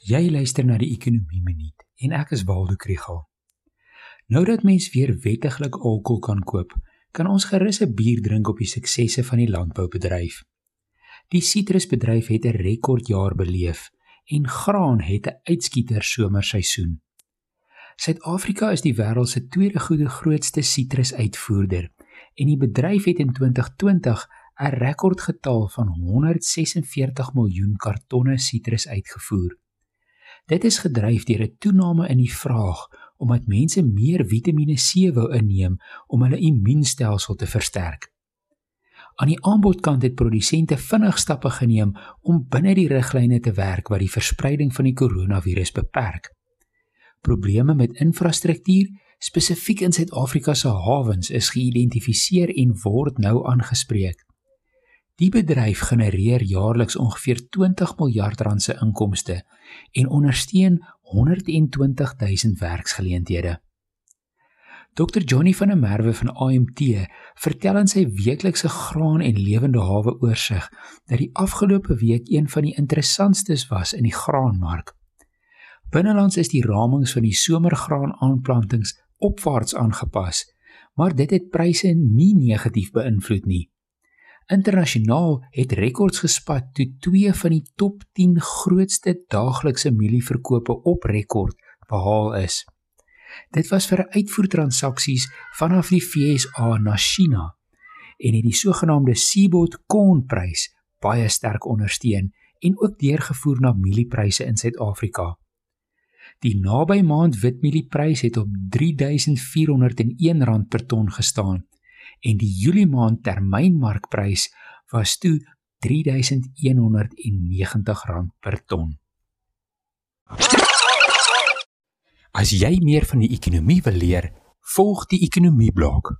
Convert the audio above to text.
Jy luister na die Ekonomie Minuut en ek is Waldo Krugel. Nou dat mens weer wettiglik alkohol kan koop, kan ons gerus 'n bier drink op die suksesse van die landboubedryf. Die sitrusbedryf het 'n rekordjaar beleef en graan het 'n uitskieter somerseisoen. Suid-Afrika is die wêreld se tweede goede grootste sitrusuitvoerder en die bedryf het in 2020 'n rekordgetal van 146 miljoen kartonne sitrus uitgevoer. Dit is gedryf deur 'n toename in die vraag omdat mense meer Vitamiene C wou inneem om hulle immuunstelsel te versterk. Aan die aanbodkant het produsente vinnig stappe geneem om binne die riglyne te werk wat die verspreiding van die koronavirus beperk. Probleme met infrastruktuur, spesifiek in Suid-Afrika se hawens, is geïdentifiseer en word nou aangespreek. Die bedryf genereer jaarliks ongeveer 20 miljard rand se inkomste en ondersteun 120 000 werksgeleenthede. Dr Johnny van der Merwe van AMT vertel in sy weeklikse graan en lewende hawe oorsig dat die afgelope week een van die interessantstes was in die graanmark. Binnelands is die ramings van die somergraan aanplantings opwaarts aangepas, maar dit het pryse nie negatief beïnvloed nie. Internasionaal het rekords gespat toe twee van die top 10 grootste daaglikse mielieverkope op rekord behaal is. Dit was vir uitvoertransaksies vanaf die FSA na China en het die sogenaamde Seabot kornprys baie sterk ondersteun en ook deurgevoer na mieliepryse in Suid-Afrika. Die naby maand witmielieprys het op R3401 per ton gestaan en die Julie maand termynmarkprys was toe R3190 per ton. As jy meer van die ekonomie wil leer, volg die ekonomie blok.